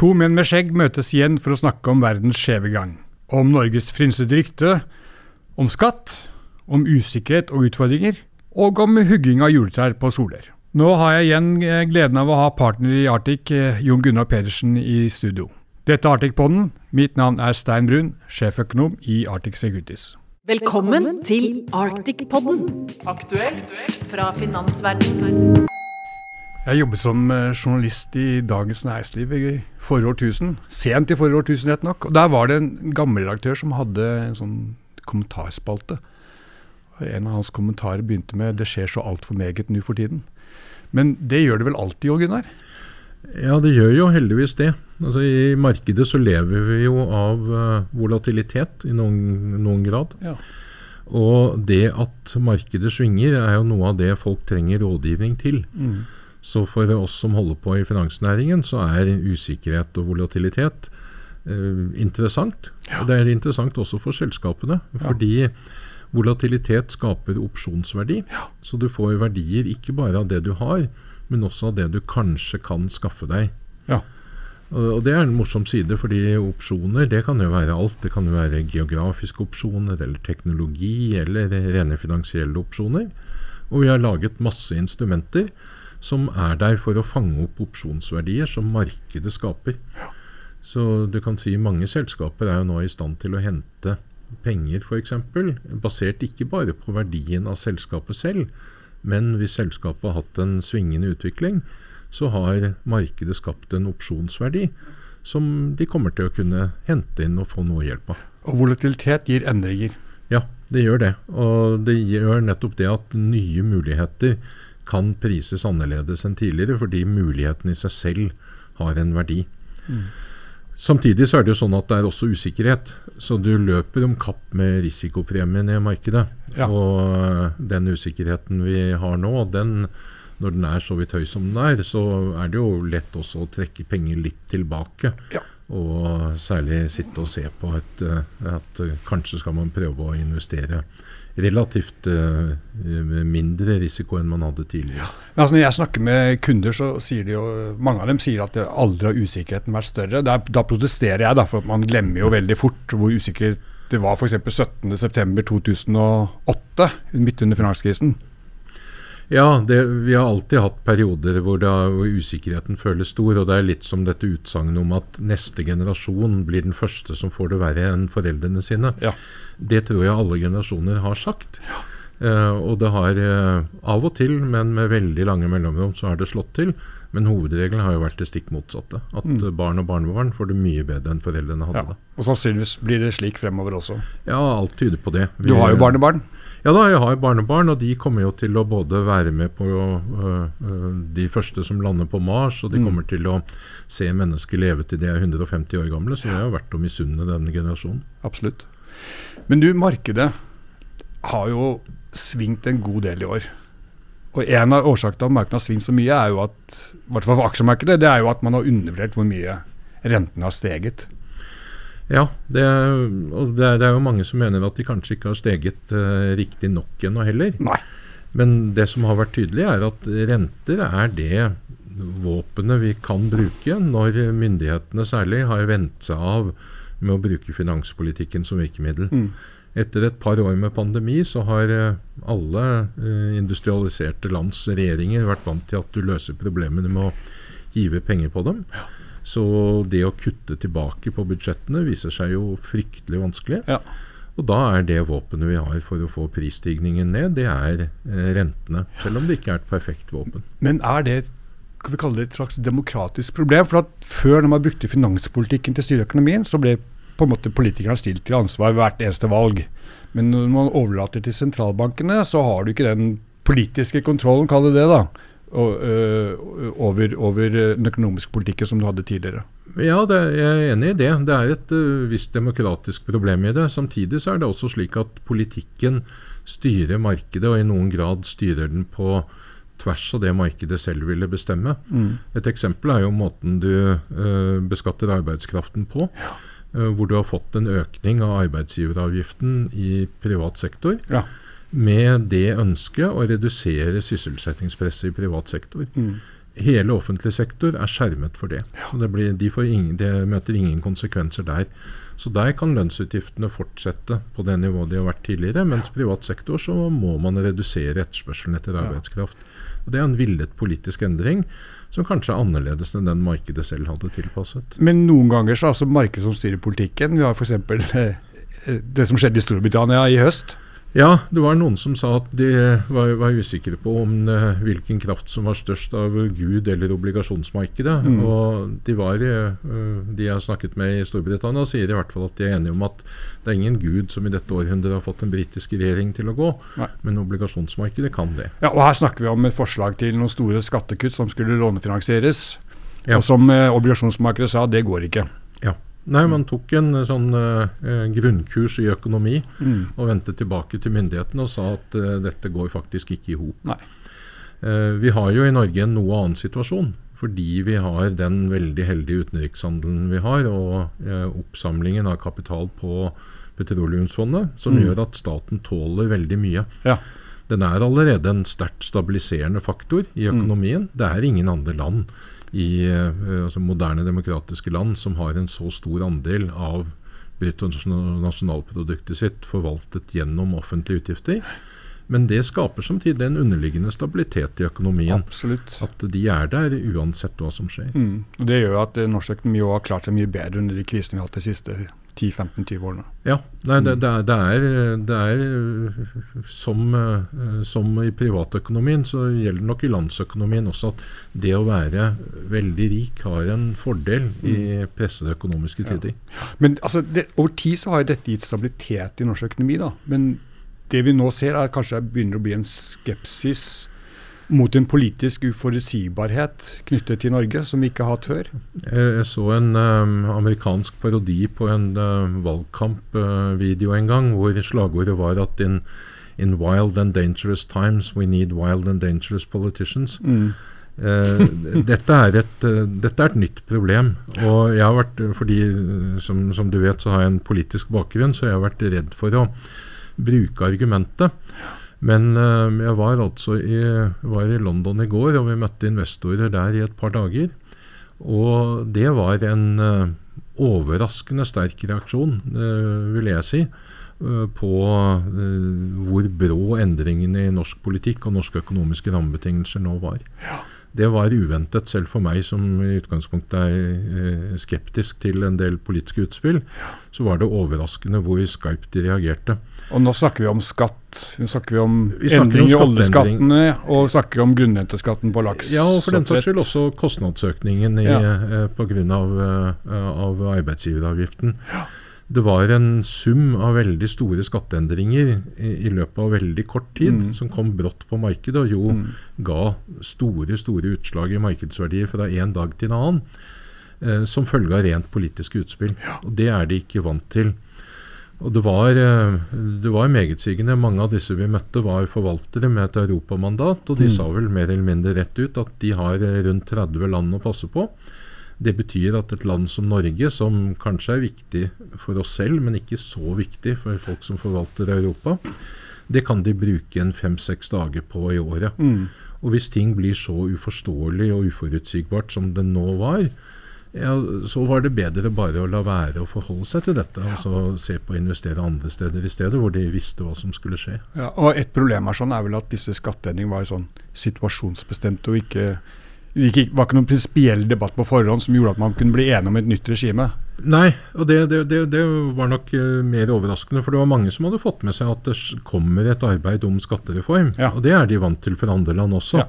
To menn med skjegg møtes igjen for å snakke om verdens skjeve gang. Om Norges frynsete rykte, om skatt, om usikkerhet og utfordringer, og om hugging av juletrær på Soler. Nå har jeg igjen eh, gleden av å ha partner i Arctic, eh, Jon Gunnar Pedersen, i studio. Dette er Arctic-podden. Mitt navn er Stein Brun, sjeføkonom i Arctic Securities. Velkommen til Arctic-podden, aktuelt fra finansverdenen. Jeg jobbet som eh, journalist i Dagens Næringsliv i forrige årtusen. Sent i forrige årtusen, rett nok. Og Der var det en gammel redaktør som hadde en sånn kommentarspalte. Og En av hans kommentarer begynte med 'Det skjer så altfor meget nå for tiden'. Men det gjør det vel alltid, Jo Gunnar? Ja, det gjør jo heldigvis det. Altså, I markedet så lever vi jo av uh, volatilitet i noen, noen grad. Ja. Og det at markedet svinger, er jo noe av det folk trenger rådgivning til. Mm. Så for oss som holder på i finansnæringen, så er usikkerhet og volatilitet eh, interessant. Ja. Det er interessant også for selskapene. Fordi volatilitet skaper opsjonsverdi. Så du får verdier ikke bare av det du har, men også av det du kanskje kan skaffe deg. Ja. Og det er en morsom side, fordi opsjoner det kan jo være alt. Det kan jo være geografiske opsjoner, eller teknologi, eller rene finansielle opsjoner. Og vi har laget masse instrumenter som er der for å fange opp opsjonsverdier som markedet skaper. Så du kan si mange selskaper er jo nå i stand til å hente penger f.eks., basert ikke bare på verdien av selskapet selv, men hvis selskapet har hatt en svingende utvikling, så har markedet skapt en opsjonsverdi som de kommer til å kunne hente inn og få noe hjelp av. Og volatilitet gir endringer. Ja, det gjør det. Og det gjør nettopp det at nye muligheter kan prises annerledes enn tidligere, fordi muligheten i seg selv har en verdi. Samtidig så er det jo sånn at det er også usikkerhet. Så du løper om kapp med risikopremien i markedet. Ja. Og øh, den usikkerheten vi har nå, den, når den er så vidt høy som den er, så er det jo lett også å trekke penger litt tilbake. Ja. Og særlig sitte og se på et, øh, at kanskje skal man prøve å investere relativt uh, mindre risiko enn man hadde tidligere. Men altså når jeg snakker med kunder, så sier de jo, mange av dem sier at aldri har usikkerheten vært større. Da, da protesterer jeg, da, for man glemmer jo veldig fort hvor usikkert det var f.eks. 17.9.2008, midt under finanskrisen. Ja, det, vi har alltid hatt perioder hvor, da, hvor usikkerheten føles stor. Og det er litt som dette utsagnet om at neste generasjon blir den første som får det verre enn foreldrene sine. Ja. Det tror jeg alle generasjoner har sagt. Eh, og det har eh, av og til, men med veldig lange mellomrom, så har det slått til. Men hovedregelen har jo vært det stikk motsatte. At Mm. barn og barnebarn får det mye bedre enn foreldrene hadde Ja. det. Og sannsynligvis blir det slik fremover også. Ja, alt tyder på det. Du har jo barnebarn. Ja da, jeg har barnebarn, og de kommer jo til å både være med på øh, øh, de første som lander på Mars, og de Mm. kommer til å se mennesker leve til de er 150 år gamle, så det har vært å misunne denne generasjonen. Absolutt. Men du, markedet har jo svingt en god del i år. Og en av årsakene til at markedet har svingt så mye, er jo at, i hvert fall for aksjemarkedet, det er jo at man har undervurdert hvor mye rentene har steget. Ja, det, og det er, det er jo mange som mener at de kanskje ikke har steget uh, riktig nok ennå heller. Nei. Men det som har vært tydelig, er at renter er det våpenet vi kan bruke når myndighetene særlig har vent seg av med å bruke finanspolitikken som virkemiddel. Mm. Etter et par år med pandemi så har eh, alle eh, industrialiserte lands regjeringer vært vant til at du løser problemene med å hive penger på dem. Så det å kutte tilbake på budsjettene viser seg jo fryktelig vanskelig. Ja. Og da er det våpenet vi har for å få prisstigningen ned, det er eh, rentene. Selv om det ikke er et perfekt våpen. Men er det kan vi kalle det et slags demokratisk problem? For at Før, når man brukte finanspolitikken til å styre økonomien, så ble på en måte politikerne stilt til ansvar ved hvert eneste valg. Men når man overlater til sentralbankene, så har du ikke den politiske kontrollen, kall det det, da, øh, over, over den økonomiske politikken som du hadde tidligere. Ja, det, jeg er enig i det. Det er et uh, visst demokratisk problem i det. Samtidig så er det også slik at politikken styrer markedet, og i noen grad styrer den på tvers av det markedet selv ville bestemme. Et eksempel er jo måten du uh, beskatter arbeidskraften på. uh, hvor du har fått en økning av arbeidsgiveravgiften i privat sektor. Ja. Med det ønsket å redusere sysselsettingspresset i privat sektor. Mm. hele offentlig sektor er skjermet for det. Ja. det, blir, de, ingen, det, møter ingen konsekvenser der. Så der kan lønnsutgiftene fortsette på det nivået de har vært tidligere. Mens privat sektor så må man redusere etterspørselen etter arbeidskraft. Og Det er en villet politisk endring som kanskje er annerledes enn den markedet selv hadde tilpasset. Men noen ganger så er det altså markedet som styrer politikken. Vi har f.eks. Eh, eh, det som skjedde i Storbritannia i høst. Ja, det var noen som sa at de var, var usikre på om uh, hvilken kraft som var størst av Gud eller obligasjonsmarkedet. Mm. Og de, var, uh, de jeg har snakket med i Storbritannia, sier i hvert fall at de er enige om at det er ingen gud som i dette århundret har fått en britisk regjering til å gå, Nei. men obligasjonsmarkedet kan det. Ja, og Her snakker vi om et forslag til noen store skattekutt som skulle lånefinansieres. Ja. Og som uh, obligasjonsmarkedet sa, det går ikke. Ja. Nei, man tok en eh, sånn uh, grunnkurs i økonomi mm. og vendte tilbake til myndighetene og sa at uh, dette går faktisk ikke i hop. Uh, vi har jo i Norge en noe annen situasjon. Fordi vi har den veldig heldige utenrikshandelen vi har, og oppsamlingen av kapital på petroleumsfondet, som mm. gjør at staten tåler veldig mye. Ja. Den er allerede en sterkt stabiliserende faktor i økonomien. Mm. Det er ingen andre land i eh, altså moderne demokratiske land som har en så stor andel av bruttonasjonalproduktet sitt forvaltet gjennom offentlige utgifter. Men det skaper samtidig en underliggende stabilitet i økonomien. Absolutt. At de er der uansett hva som skjer. Mm. Og Det gjør at norsk økonomi har klart seg mye bedre under de krisene vi har hatt de siste 10-15-20 årene. Ja, det det, det, er, det, er, det er som, eh, som, i privatøkonomien, så gjelder det nok i landsøkonomien også at det å være veldig rik har en fordel i mm. pressede økonomiske tider. Ja. Men altså, over tid så har dette gitt stabilitet i norsk økonomi. da, men det vi nå ser, er kanskje begynner å bli en skepsis mot en politisk uforutsigbarhet knyttet til Norge, som vi ikke har hatt før? Jeg så en um, amerikansk parodi på en uh, valgkampvideo en gang, hvor slagordet var at in, in, wild and dangerous times we need wild and dangerous politicians. Mm. Uh, dette, er et, uh, dette, er et, nytt problem. Og jeg har vært, fordi som, som, du vet så har jeg en politisk bakgrunn, så jeg har vært redd for å bruke argumentet. Men uh, jeg var altså i, var i, London i går, og vi møtte investorer der i et par dager. Og det var en uh, overraskende sterk reaksjon, uh, vil jeg si, på hvor brå endringene i norsk politikk og norske økonomiske rammebetingelser nå var. Ja. Det var uventet, selv for meg som i utgangspunktet er skeptisk til en del politiske utspill. Så var det overraskende hvor skarpt de reagerte. Og nå snakker vi om skatt. Nå snakker vi om vi endring i oljeskattene og snakker om grunnrenteskatten på laks. Ja, og for den saks skyld også kostnadsøkningen i, ja. eh, pga. Uh, av arbeidsgiveravgiften. Ja. Det var en sum av veldig store skatteendringer i, i løpet av veldig kort tid, mm. som kom brått på markedet, og jo mm. ga store store utslag i markedsverdier fra en dag til en annen. Eh, som følge av rent politiske utspill. Ja. Og Det er de ikke vant til. Og det var, eh, det var megetsigende. Mange av disse vi møtte, var forvaltere med et europamandat. Og de mm. sa vel mer eller mindre rett ut at de har eh, rundt 30 land å passe på. Det betyr at et land som Norge, som kanskje er viktig for oss selv, men ikke så viktig for folk som forvalter Europa, det kan de bruke en fem-seks dager på i året. Mm. Og hvis ting blir så uforståelig og uforutsigbart som det nå var, ja, så var det bedre bare å la være å forholde seg til dette. Ja. Altså se på å investere andre steder i stedet, hvor de visste hva som skulle skje. Ja, og Et problem er sånn er vel at disse skatteendringene var sånn situasjonsbestemte og ikke det var ikke noen prinsipiell debatt på forhånd som gjorde at man kunne bli enig om et nytt regime. Nei, og det, det, det, det var nok uh, mer overraskende. For det var mange som hadde fått med seg at det kommer et arbeid om skattereform. Ja. Og det er de vant til for andre land også. Ja.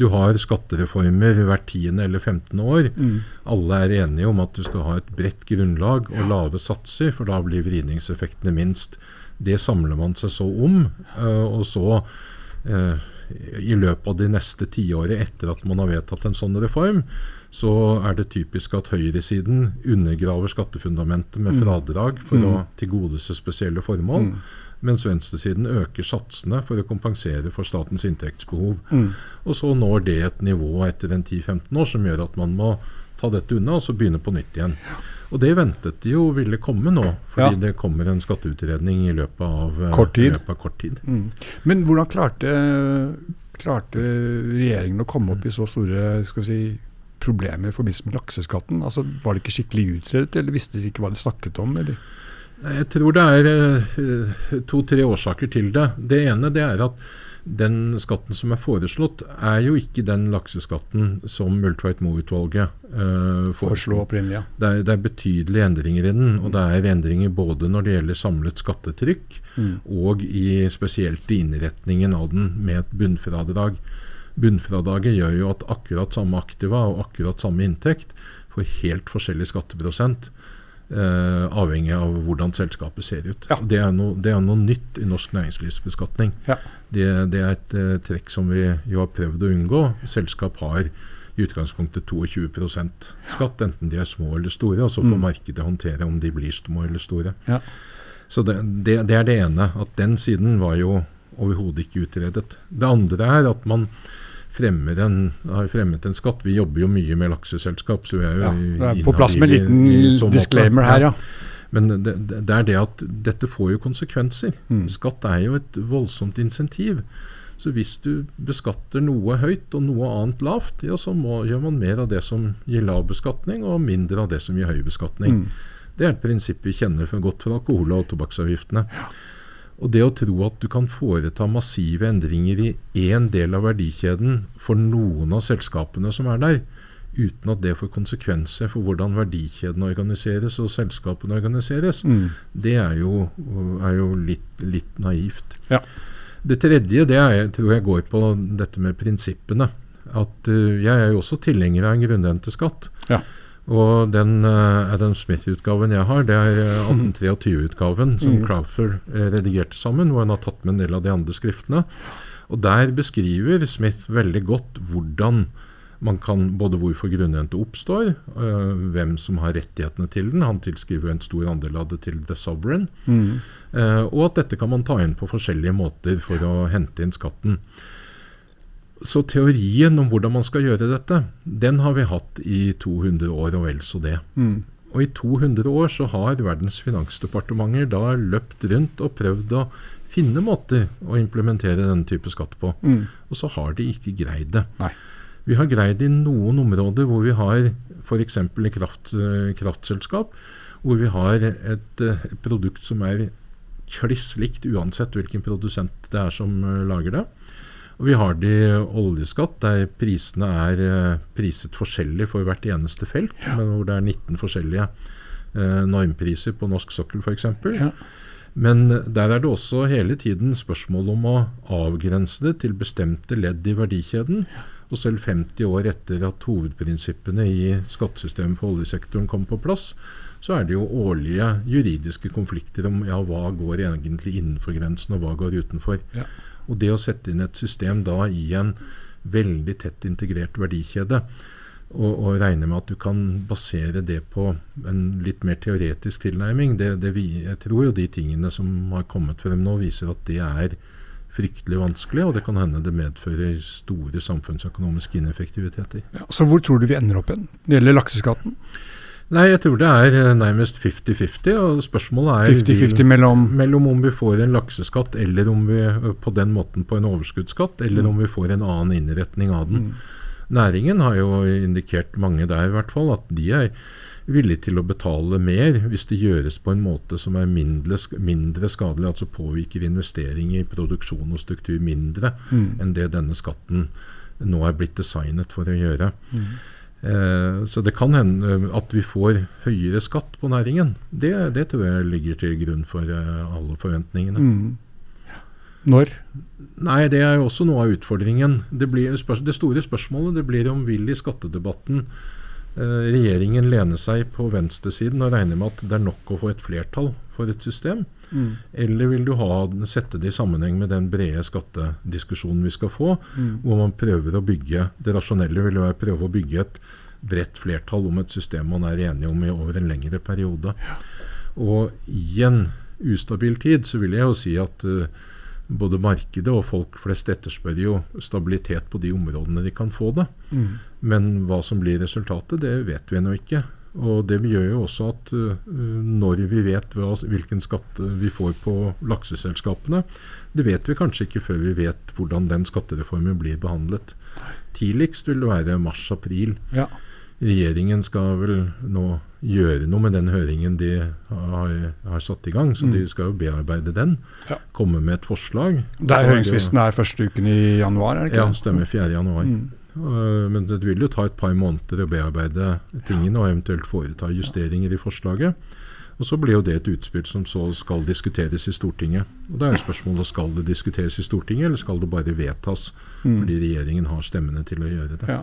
Du har skattereformer hvert tiende eller 15. år. Mm. Alle er enige om at du skal ha et bredt grunnlag og lave satser, for da blir vridningseffektene minst. Det samler man seg så om. Uh, og så uh, i løpet av de neste tiåret etter at man har vedtatt en sånn reform, så er det typisk at høyresiden undergraver skattefundamentet med mm. fradrag for mm. å tilgodese spesielle formål. Mm mens venstresiden øker satsene for å kompensere for statens inntektsbehov. Mm. Og så når det et nivå etter en 10-15 år som gjør at man må ta dette unna og så begynne på nytt igjen. Og det ventet de jo ville komme nå, fordi ja. det kommer en skatteutredning i løpet av kort tid. Av kort tid. Mm. Men hvordan klarte klarte regjeringen å komme opp i så store skal vi si, problemer i forbindelse med lakseskatten? Altså, Var det ikke skikkelig utredet, eller visste de ikke hva de snakket om? eller? Jeg tror det er uh, to-tre årsaker til det. Det ene det er at den skatten som er foreslått, er jo ikke den lakseskatten som Multveit Moe-utvalget uh, foreslo. opprinnelig, ja. Det det er, betydelige endringer i den. Og det er endringer både når det gjelder samlet skattetrykk, mm. og i, spesielt i innretningen av den med et bunnfradrag. Bunnfradraget gjør jo at akkurat samme aktiva og akkurat samme inntekt får helt forskjellig skatteprosent. Uh, avhengig av hvordan selskapet ser ut. Ja. Det, er no, det, er noe nytt i norsk næringslivsbeskatning. Ja. Det, det, er et uh, trekk som vi jo har prøvd å unngå. Selskap har i utgangspunktet 22 skatt, enten de er små eller store. Og så får mm. markedet håndtere om de blir små eller store. Ja. Så det, det, er det ene. At den siden var jo overhodet ikke utredet. Det andre er at man fremmer en, har fremmet en skatt. Vi jobber jo mye med lakseselskap. så vi er jo ja, er På plass med en liten disclaimer her, ja. Men det, det, er det at dette får jo konsekvenser. Mm. Skatt er jo et voldsomt insentiv. Så hvis du beskatter noe høyt og noe annet lavt, ja, så må, gjør man mer av det som gir lav beskatning, og mindre av det som gir høy beskatning. Mm. Det er et prinsipp vi kjenner for godt fra alkohol- og tobakksavgiftene. Ja. Og det å tro at du kan foreta massive endringer i én del av verdikjeden for noen av selskapene som er der, uten at det får konsekvenser for hvordan verdikjeden organiseres og selskapene organiseres, mm. det er jo, er jo litt, litt, naivt. Ja. Det tredje det er, tror jeg går på dette med prinsippene. At uh, Jeg er jo også tilhenger av en grunnrenteskatt. Ja. Og den uh, Adam Smith-utgaven jeg har, det er 1823-utgaven eh, som mm. Crowther uh, redigerte sammen, hvor han har tatt med en del av de andre skriftene. Og Der beskriver Smith veldig godt hvordan man kan, både hvorfor grunnrente oppstår, uh, hvem som har rettighetene til den. Han tilskriver en stor andel av det til The Sovereign. Mm. og at dette kan man ta inn på forskjellige måter for å hente inn skatten. Så teorien om hvordan man skal gjøre dette, den har vi hatt i 200 år og vel så det. Mm. Og i 200 år så har verdens finansdepartementer da løpt rundt og prøvd å finne måter å implementere denne type skatt på. Mm. Og så har de ikke greid det. Nei. Vi har greid i noen områder hvor vi har f.eks. i kraft, eh, kraftselskap, hvor vi har et, et eh, produkt som er kliss likt uansett hvilken produsent det er som uh, lager det. Og vi har det i oljeskatt, der prisene er eh, priset forskjellig for hvert eneste felt. Ja. Men hvor det er 19 forskjellige eh, normpriser på norsk sokkel f.eks. Ja. Men der er det også hele tiden spørsmål om å avgrense det til bestemte ledd i verdikjeden. Og selv 50 år etter at hovedprinsippene i skattesystemet for oljesektoren kom på plass, så er det jo årlige juridiske konflikter om ja, hva går egentlig innenfor grensen, og hva går utenfor. Ja. Og det å sette inn et system da i en veldig tett integrert verdikjede, og, og regne med at du kan basere det på en litt mer teoretisk tilnærming, det, det vi, jeg tror jo de tingene som har kommet frem nå, viser at det er fryktelig vanskelig, og det kan hende det medfører store samfunnsøkonomiske ineffektiviteter. Ja, så hvor tror du vi ender opp igjen? Det gjelder lakseskatten? Nei, jeg tror det er eh, nærmest 50-50. og Spørsmålet er 50 -50 mellom mellom om vi får en lakseskatt eller om vi eh, på den måten på en overskuddsskatt, eller mm. om vi får en annen innretning av den. Mm. Næringen har jo indikert, mange der i hvert fall, at de er villige til å betale mer hvis det gjøres på en måte som er mindre, mindre skadelig, altså påvirker investering i produksjon og struktur mindre mm. enn det denne skatten nå er blitt designet for å gjøre. Mm. Eh, så det kan hende eh, at vi får høyere skatt på næringen. Det, det tror jeg ligger til grunn for eh, alle forventningene. Mm. Når? Nei, Det er jo også noe av utfordringen. Det, blir, det store spørsmålet det blir om vil i skattedebatten eh, regjeringen lene seg på venstresiden og regne med at det er nok å få et flertall for et system? Mm. Eller vil du ha, sette det i sammenheng med den brede skattediskusjonen vi skal få, mm. hvor man prøver å bygge Det rasjonelle vil være å prøve å bygge et bredt flertall om et system man er enige om i over en lengre periode. Ja. Og i en ustabil tid så vil jeg jo si at uh, både markedet og folk flest etterspør jo stabilitet på de områdene de kan få det. Mm. Men hva som blir resultatet, det vet vi ennå ikke. Og Det gjør jo også at uh, når vi vet hva, hvilken skatt vi får på lakseselskapene, det vet vi kanskje ikke før vi vet hvordan den skattereformen blir behandlet. Tidligst vil det være mars-april. Ja. Regjeringen skal vel nå gjøre noe med den høringen de har, har satt i gang, så Mm. de skal jo bearbeide den. Ja. Komme med et forslag. Der er høringsfristen er første uken i januar, er det ikke Ja, stemmer. 4. januar. Mm. Uh, Men det vil jo ta et par måneder å bearbeide tingene og eventuelt foreta justeringer i forslaget. Og Så blir jo det et utspill som så skal diskuteres i Stortinget. Og Da er spørsmålet skal det diskuteres i Stortinget, eller skal det bare vedtas Mm. fordi regjeringen har stemmene til å gjøre det. Ja.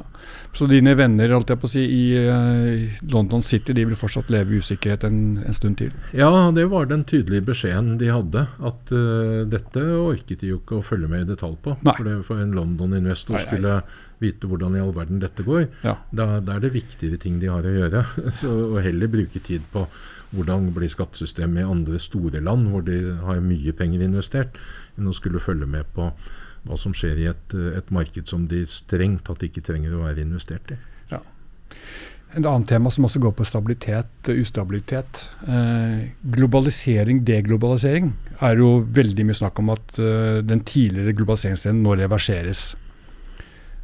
Så dine venner holdt jeg på å si, i eh, London City de vil fortsatt leve i usikkerhet en, en stund til? Ja, det var den tydelige beskjeden de hadde. At uh, dette orket de jo ikke å følge med i detalj på. Nei. For, det, for en London-investor skulle vite hvordan i all verden dette går. Ja. Da, da er det viktigere ting de har å gjøre. Så, og heller bruke tid på hvordan blir skattesystemet i andre store land hvor de har mye penger investert, enn å skulle følge med på hva som skjer i et, et marked som de strengt tatt ikke trenger å være investert i. Et annet tema som også går på stabilitet, og ustabilitet. Eh, globalisering, deglobalisering, er jo veldig mye snakk om at eh, den tidligere globaliseringstrenden nå reverseres.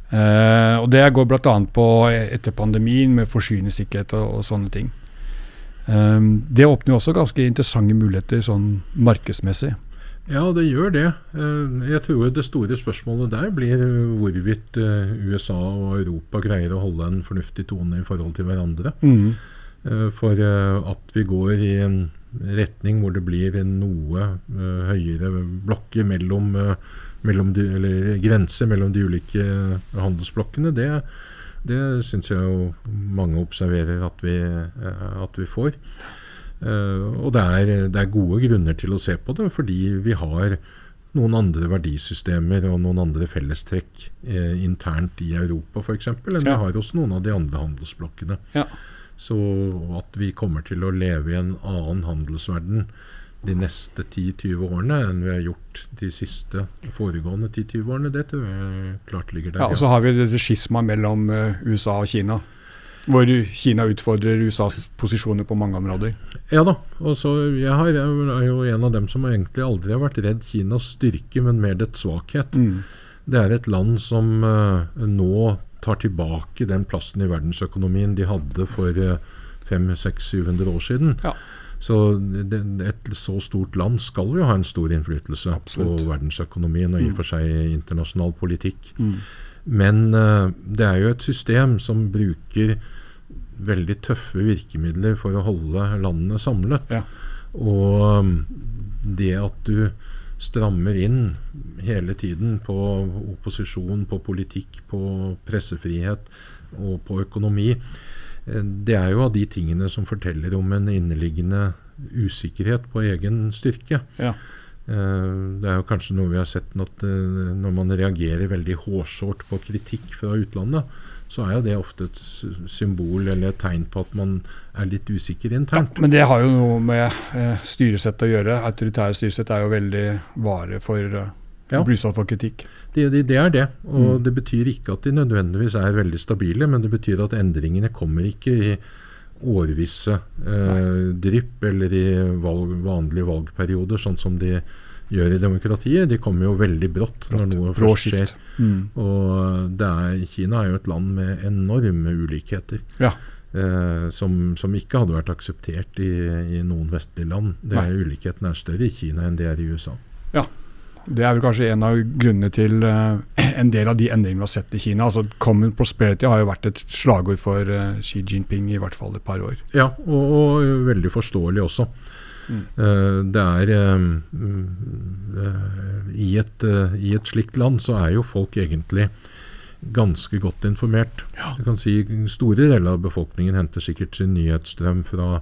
Eh, og Det går bl.a. på etter pandemien med forsyningssikkerhet og, og sånne ting. Eh, det åpner jo også ganske interessante muligheter sånn markedsmessig. Ja, det gjør det. Eh, Jeg tror det store spørsmålet der blir hvorvidt eh, USA og Europa greier å holde en fornuftig tone i forhold til hverandre. Mm. Eh, For eh, at vi går i en retning hvor det blir noe eh, høyere blokker mellom, eh, mellom de, eller grenser mellom de ulike eh, handelsblokkene, det, det syns jeg jo mange observerer at vi, eh, at vi får. Eh, og det er, det er gode grunner til å se på det, fordi vi har noen andre verdisystemer og noen andre fellestrekk eh, internt i Europa f.eks. enn vi har hos noen av de andre handelsblokkene. Ja. Så at vi kommer til å leve i en annen handelsverden de neste 10-20 årene enn vi har gjort de siste foregående 10-20 årene, det tror jeg klart ligger der. Ja, og så har vi det skisma mellom eh, USA og Kina. Hvor Kina utfordrer USAs posisjoner på mange områder. Ja da. og så jeg, har, jeg er jo en av dem som egentlig aldri har vært redd Kinas styrke, men mer dets svakhet. Mm. Det er et land som eh, nå tar tilbake den plassen i verdensøkonomien de hadde for uh, 500-600-700 år siden. Ja. Så det, et så stort land skal jo ha en stor innflytelse Absolutt. på verdensøkonomien og i Mm. og for seg internasjonal politikk. Mm. Men uh, det er jo et system som bruker veldig tøffe virkemidler for å holde landene samlet. Ja. Og um, det at du strammer inn hele tiden på opposisjon, på politikk, på pressefrihet og på økonomi, det er jo av de tingene som forteller om en inneliggende usikkerhet på egen styrke. Ja. Eh, Det er jo kanskje noe vi har sett at eh, når man reagerer veldig hårsårt på kritikk fra utlandet, så er jo det ofte et symbol eller et tegn på at man er litt usikker internt. Ja, Men det har jo noe med eh, styresett å gjøre. Autoritære styresett er jo veldig vare for Ja. bli utsatt for kritikk. Det, det, det er det. Og Mm. det betyr ikke at de nødvendigvis er veldig stabile, men det betyr at endringene kommer ikke i årvisse eh, drypp eller i valg, vanlige valgperioder, sånn som de gjør i demokratiet. De kommer jo veldig brått når noe først skjer. Mm. Og det er, Kina er jo et land med enorme ulikheter. Ja. Eh, som, som ikke hadde vært akseptert i, i noen vestlige land. Det er, ulikheten er større i Kina enn det er i USA. Det er vel kanskje en av grunnene til eh, en del av de endringene vi har sett i Kina. Altså Common prosperity har jo vært et slagord for eh, Xi Jinping i hvert fall et par år. Ja, og, og veldig forståelig også. Mm. Eh, det er mm, i, et, I et slikt land så er jo folk egentlig ganske godt informert. Du kan si Store deler av befolkningen henter sikkert sin nyhetsstrøm fra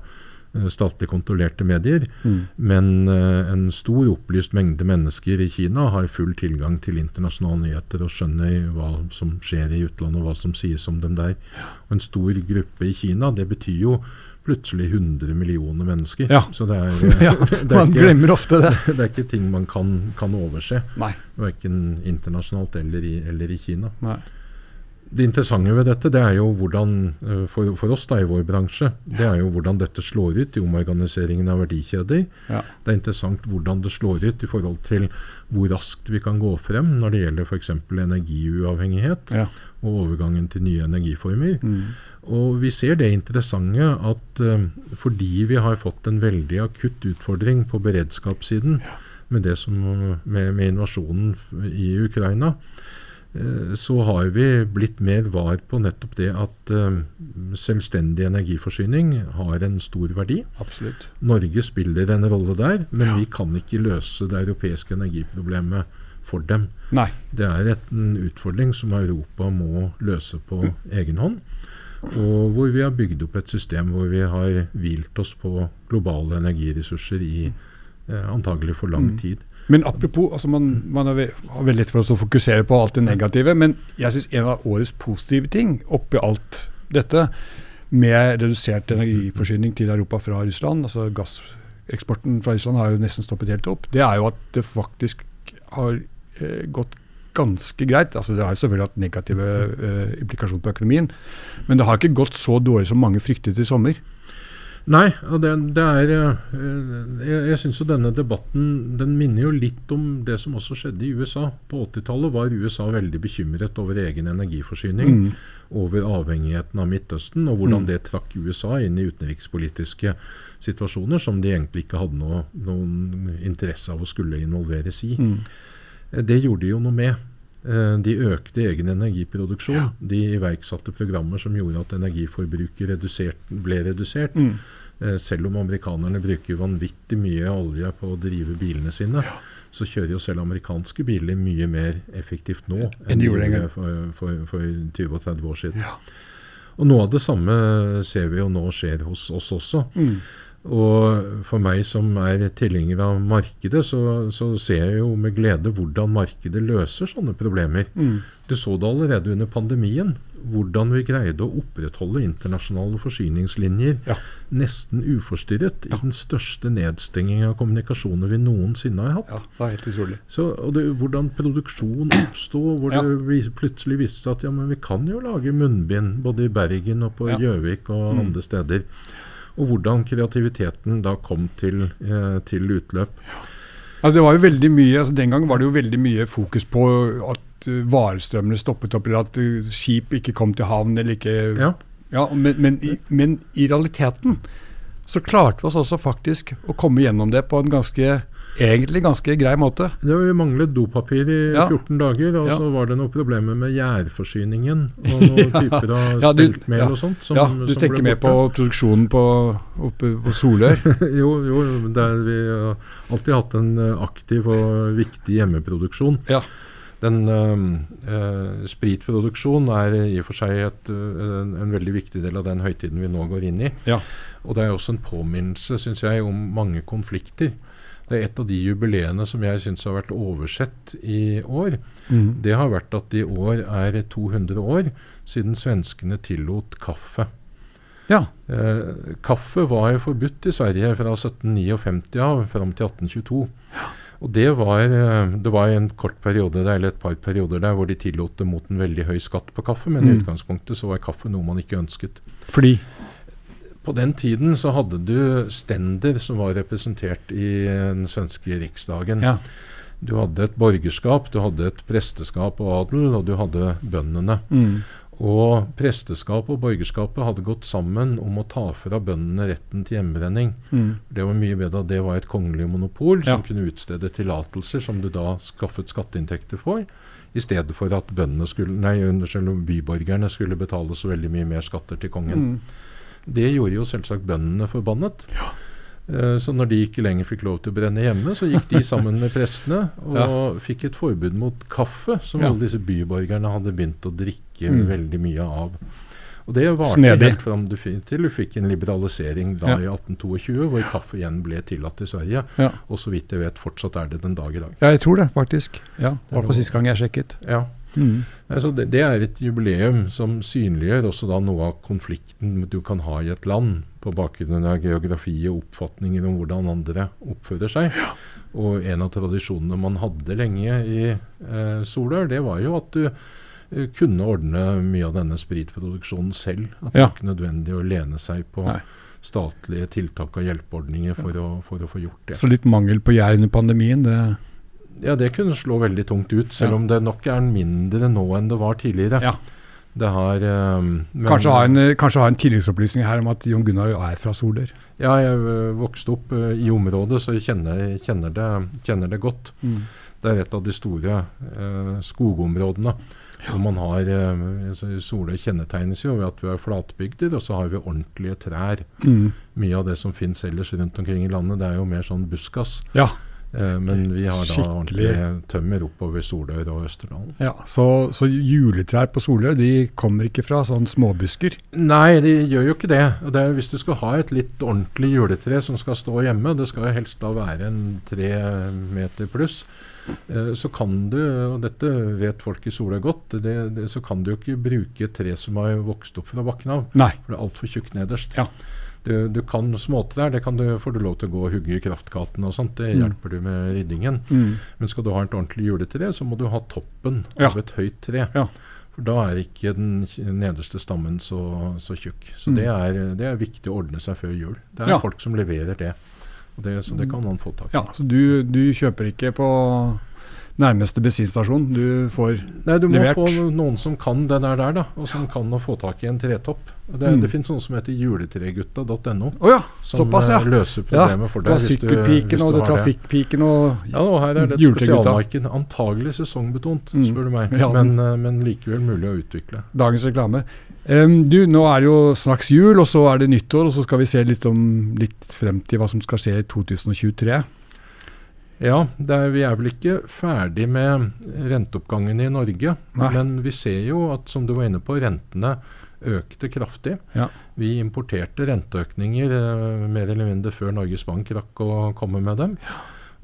statlig kontrollerte medier. Mm. Men uh, en stor opplyst mengde mennesker i Kina har full tilgang til internasjonale nyheter og skjønner hva som skjer i utlandet og hva som sies om dem der. Og en stor gruppe i Kina, det betyr jo plutselig 100 millioner mennesker. Ja. Så det er, eh, Ja, det, er Man ikke, glemmer ofte det. det er ikke ting man kan, kan overse, verken internasjonalt eller i, eller i Kina. Nei. Det interessante ved dette det er jo hvordan, eh, for, for, oss da i vår bransje, det er jo hvordan dette slår ut i omorganiseringen av verdikjeder. Ja. Det er interessant hvordan det slår ut i forhold til hvor raskt vi kan gå frem når det gjelder f.eks. energiuavhengighet ja. og overgangen til nye energiformer. Mm. Og vi ser det interessante at uh, fordi vi har fått en veldig akutt utfordring på beredskapssiden ja. med, som, med, med invasjonen i Ukraina, Eh, så har vi blitt mer var på nettopp det at uh, selvstendig energiforsyning har en stor verdi. Absolutt. Norge spiller en rolle der, men ja. vi kan ikke løse det europeiske energiproblemet for dem. Nei. Det er et, en utfordring som Europa må løse på mm. egen hånd. Og hvor vi har bygd opp et system hvor vi har hvilt oss på globale energiressurser i eh, antagelig for lang mm. tid. Men apropos, altså man, man har veldig lett for å fokusere på alt det negative, men jeg syns en av årets positive ting oppi alt dette, med redusert energiforsyning til Europa fra Russland, altså gasseksporten fra Russland har jo nesten stoppet helt opp, det er jo at det faktisk har eh, gått ganske greit. altså Det har jo selvfølgelig hatt negative eh, implikasjoner på økonomien, men det har ikke gått så dårlig som mange fryktet i sommer. Nei, og det, det er eh, Jeg, jeg syns jo denne debatten den minner jo litt om det som også skjedde i USA. På 80-tallet var USA veldig bekymret over egen energiforsyning. Mm. Over avhengigheten av Midtøsten, og hvordan mm. det trakk USA inn i utenrikspolitiske situasjoner som de egentlig ikke hadde noe, noen interesse av å skulle involveres i. Mm. Det gjorde de jo noe med. Eh, de økte egen energiproduksjon. Ja. De iverksatte programmer som gjorde at energiforbruket redusert, ble redusert. Mm. Eh, selv om amerikanerne bruker vanvittig mye olje på å drive bilene sine, ja. så kjører jo selv amerikanske biler mye mer effektivt nå enn de gjorde for, for, for 20 30 år siden. Ja. Og noe av det samme ser vi jo nå skjer hos oss også. Mm. Og for meg som er tilhenger av markedet, så, så, ser jeg jo med glede hvordan markedet løser sånne problemer. Mm. Du så det allerede under pandemien. Hvordan vi greide å opprettholde internasjonale forsyningslinjer ja. nesten uforstyrret ja. i den største nedstenging av kommunikasjoner vi noensinne har hatt. Ja, det er helt utrolig. Så, og det, hvordan produksjon oppstod, hvor ja. det plutselig viste seg at ja, men vi kan jo lage munnbind både i Bergen og på Gjøvik og mm. andre steder og hvordan kreativiteten da kom til, eh, til utløp. Ja, det var jo veldig mye, altså Den gang var det jo veldig mye fokus på at uh, varestrømmene stoppet opp, eller at uh, skip ikke kom til havn. eller ikke... Ja. ja men, men, i, men, i, realiteten så klarte vi oss også faktisk å komme gjennom det på en ganske egentlig ganske grei måte. Det manglet dopapir i ja. 14 dager, og ja. så var det noen problemer med gjærforsyningen og noen ja. typer av steltmel og sånt. Som, ja, du tenker mer på produksjonen på, oppe på Solør? jo, jo, der vi har alltid hatt en eh, aktiv og viktig hjemmeproduksjon. Ja. Den øh, Spritproduksjon er i og for seg et, uh, en, en, veldig viktig del av den høytiden vi nå går inn i. Ja. Og det er også en påminnelse, syns jeg, om mange konflikter. Det er et av de jubileene som jeg syns har vært oversett i år. Mm. Det har vært at i år er 200 år siden svenskene tillot kaffe. Ja. Eh, kaffe var jo forbudt i Sverige fra 1759 av fram til 1822. Ja. Og det var, eh, det var en kort periode der, eller et par perioder der hvor de tillot det mot en veldig høy skatt på kaffe, men mm. i utgangspunktet så var kaffe noe man ikke ønsket. Fordi? På den tiden så hadde du stender som var representert i den svenske riksdagen. Ja. Du hadde et borgerskap, du hadde et presteskap og adel, og du hadde bøndene. Mm. Og presteskapet og borgerskapet hadde gått sammen om å ta fra bøndene retten til hjemmebrenning. Mm. Det var mye bedre at det var et kongelig monopol ja. som kunne utstede tillatelser som du da skaffet skatteinntekter for, i stedet for at skulle, nei, byborgerne skulle betale så veldig mye mer skatter til kongen. Mm. Det gjorde jo selvsagt bøndene forbannet. Ja. Uh, så når de ikke lenger fikk lov til å brenne hjemme, så gikk de sammen med prestene og ja. fikk et forbud mot kaffe, som ja. alle disse byborgerne hadde begynt å drikke mm. veldig mye av. Og Det varte helt fram til du fikk en liberalisering da i 1822, hvor kaffe igjen ble tillatt i Sverige. Og så vidt jeg vet, fortsatt er det den dag i dag. Ja, jeg tror det, faktisk. Ja, I hvert fall siste gang jeg sjekket. Ja. Mm. Altså det, det, er et jubileum som synliggjør også da noe av konflikten du kan ha i et land, på bakgrunn av geografi og oppfatninger om hvordan andre oppfører seg. Ja. Og en av tradisjonene man hadde lenge i eh, Solør, det var jo at du eh, kunne ordne mye av denne spritproduksjonen selv. At det Ja. ikke nødvendig å lene seg på Nei. statlige tiltak og hjelpeordninger for, å, for å få gjort det. Så litt mangel på gjær under pandemien, det Ja, det kunne slå veldig tungt ut, selv Ja. om det nok er mindre nå enn det var tidligere. Ja. Det har um, kanskje, ha en, kanskje ha en tilleggsopplysning her om at Jon Gunnar er fra Soler. Ja, jeg ø, vokste opp uh, i området, så jeg kjenner, kjenner, det, kjenner det godt. Det er et av de store uh, skogområdene. Ja. man har uh, så Soløy kjennetegnes jo ved at vi har flatbygder, og så har vi ordentlige trær. Mm. Mye av det som finnes ellers rundt omkring i landet, det er jo mer sånn buskas. Ja. Eh, men vi har da ordentlig tømmer oppover Solør og Østerdalen. ja så, så juletrær på Solør de kommer ikke fra sånn småbusker. Nei, de gjør jo ikke det. Det er, hvis du skal ha et litt ordentlig juletre som skal stå hjemme, det skal jo helst da være en tre meter pluss, eh, så kan du, og dette vet folk i Solør godt, det, det, så kan du jo ikke bruke et tre som har vokst opp fra bakken av. Nei. For det er altfor tjukt nederst. Ja. Du, du kan småtrær, det kan du, får du lov til å gå og hugge i kraftgatene og sånt. Det Mm. hjelper du med ryddingen. Mm. Men skal du ha et ordentlig juletre, så må du ha toppen Ja. av et høyt tre. Ja. For da er ikke den nederste stammen så, så tjukk. Så Mm. det, er, det er viktig å ordne seg før jul. Det er Ja. folk som leverer det. Det så det kan man få tak i. Ja, så du, du kjøper ikke på nærmeste bensinstasjon. Du får Nei, du må levert. få noen som kan det der, der da, og som kan å få tak i en tretopp. Det, Mm. det finnes noe som heter juletregutta.no, oh, ja, som såpass, ja. løser løser ja. for deg. hvis sykkelpiken og det det. trafikkpiken og Ja, og her er det et spesialmarked. Antagelig sesongbetont, Mm. spør du meg. Ja. Men, eh, men likevel mulig å utvikle. dagens reklame. Um, du, nå er det jo straks jul, og så er det nyttår, og så skal vi se litt, om, litt frem til hva som skal skje i 2023. Ja, det er, vi er vel ikke ferdig med renteoppgangen i Norge. Nei. Men vi ser jo at, som du var inne på, rentene økte kraftig. Ja. Vi importerte renteøkninger eh, mer eller mindre før Norges Bank rakk å komme med dem.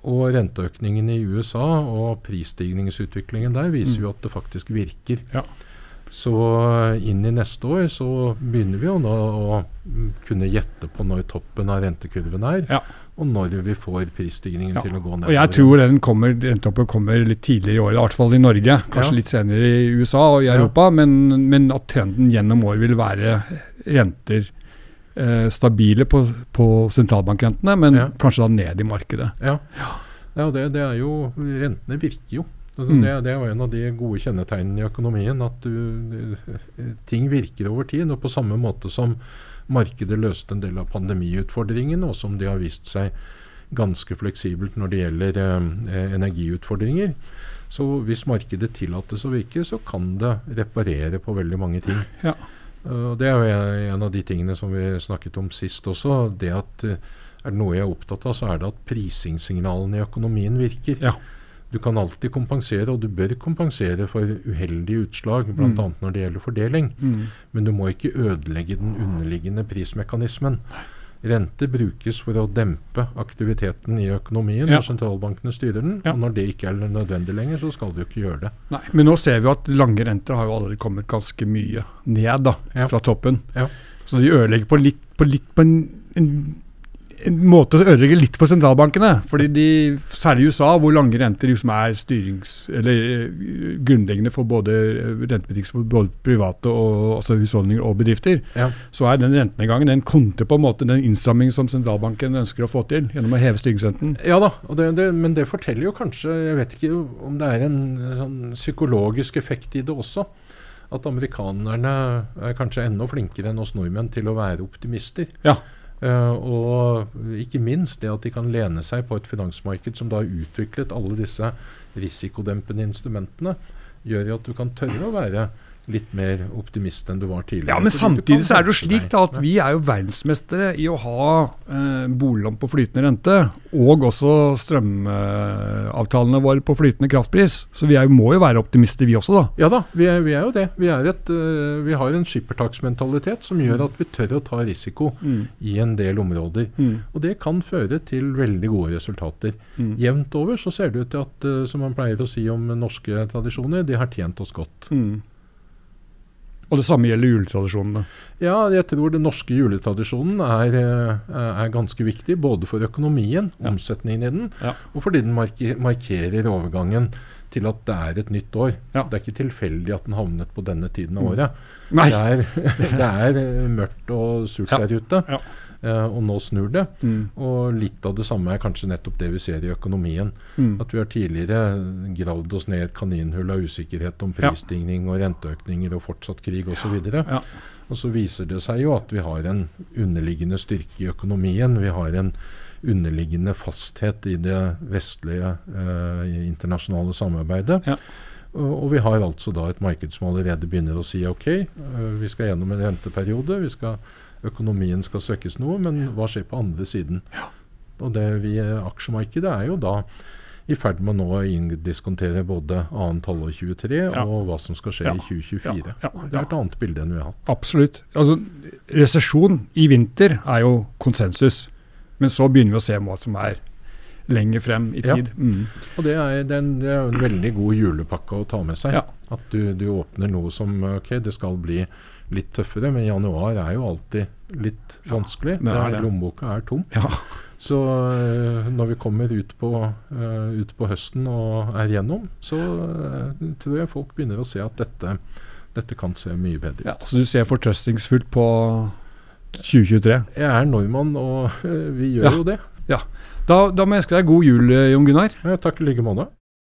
Og renteøkningen i USA og prisstigningsutviklingen der viser Mm. jo at det faktisk virker. Ja. Så inn i neste år så begynner vi jo nå å kunne gjette på når toppen av rentekurven er, Ja. og når vi får prisstigningen Ja. til å gå ned. Og jeg tror den kommer, rentetoppen kommer litt tidligere i år, i hvert fall i Norge. Kanskje Ja. litt senere i USA og i. Europa, men, men at trenden gjennom år vil være renter eh, stabile på, på sentralbankrentene, men kanskje da ned i markedet. Ja, ja det, det er jo Rentene virker jo. Altså, Mm. det, det jo en av de gode kjennetegnene i økonomien. At du, ting virker over tid. Og på samme måte som markedet løste en del av pandemiutfordringene, og som de har vist seg ganske fleksibelt når det gjelder eh, energiutfordringer. Så hvis markedet tillates å virke, så kan det reparere på veldig mange ting. Ja. Uh, Det er jo en, av de tingene som vi snakket om sist også. Det at er det noe jeg er opptatt av, så er det at prisingssignalene i økonomien virker. Ja. Du kan alltid kompensere, og du bør kompensere for uheldige utslag, bl.a. Mm. når det gjelder fordeling. Mm. Men du må ikke ødelegge den underliggende prismekanismen. Rente brukes for å dempe aktiviteten i økonomien Ja. når sentralbankene styrer den. Ja. Og når det ikke er nødvendig lenger, så skal du ikke gjøre det. Nei, men nå ser vi at lange renter har jo allerede kommet ganske mye ned da, Ja. fra toppen. Ja. Så de ødelegger på litt på, litt på en, en, en måte å ødelegge litt for sentralbankene. Fordi de, særlig i USA, hvor lange renter liksom er styrings, eller eh, grunnleggende for både eh, rentebetingelser for både private og altså husholdninger og bedrifter, Ja. så er den rentenedgangen den konter på en måte den innstrammingen som sentralbanken ønsker å få til gjennom å heve styringsrenten. Ja da, og det, det, men det forteller jo kanskje Jeg vet ikke om det er en sånn psykologisk effekt i det også. At amerikanerne er kanskje enda flinkere enn oss nordmenn til å være optimister. Ja. Eh, og ikke minst det at de kan lene seg på et finansmarked som da har utviklet alle disse risikodempende instrumentene, gjør jo at du kan tørre å være litt mer optimist enn du var tidligere. Ja, men samtidig så er det jo slik da at vi er jo verdensmestere i å ha eh, boliglån på flytende rente, og også strømavtalene våre på flytende kraftpris. Så vi er, må jo være optimister vi også, da. Ja da, vi er, vi er jo det. Vi, er et, uh, vi har en skippertaksmentalitet som gjør at vi tør å ta risiko i en del områder. Mm. Og det kan føre til veldig gode resultater. Mm. Jevnt over så ser det ut til at, uh, som man pleier å si om norske tradisjoner, de har tjent oss godt. Mm. Og det samme gjelder juletradisjonene. Ja, jeg tror den norske juletradisjonen er, øh, er ganske viktig, både for økonomien, Ja. omsetningen i den, Ja. og fordi den markerer overgangen til at det er et nytt år. Ja. Det er ikke tilfeldig at den havnet på denne tiden av Mm. året. Det er, det er eh, mørkt og surt der ute, Ja. eh, og nå snur det. Mm. Og litt av det samme er kanskje nettopp det vi ser i økonomien. Mm. At vi har tidligere gravd oss ned et kaninhull av usikkerhet om prisstigning og renteøkninger og fortsatt krig osv. Ja. Og så viser det seg jo at vi har en underliggende styrke i økonomien. Vi har en underliggende fasthet i det vestlige eh, internasjonale samarbeidet. Ja. Og, og vi har altså da et marked som allerede begynner å si ok, eh, vi skal gjennom en renteperiode, vi skal, økonomien skal svekkes noe, men hva skjer på andre siden? Og det vi, aksjemarkedet er jo da i ferd med nå å inndiskontere både annet halvår 23 Ja. og hva som skal skje Ja. i 2024. Ja, Det er et annet bilde enn vi har hatt. Absolutt. Altså, resesjon i vinter er jo konsensus. Men så begynner vi å se hva som er lenger frem i tid. Mm. Og det er, det er en, det er en veldig god julepakke å ta med seg. At du, du åpner noe som ok, det skal bli litt tøffere, men januar er jo alltid litt vanskelig. det er det. Lommeboka er tom. Ja. Så øh, når vi kommer ut på, øh, ut på høsten og er gjennom, så øh, tror jeg folk begynner å se at dette, dette kan se mye bedre ut. ja, så du ser fortrøstningsfullt på 2023. Jeg er nordmann, og vi gjør Ja. jo det. Da, da må jeg ønske deg god jul, Jon Gunnar. Ja, takk i like måte.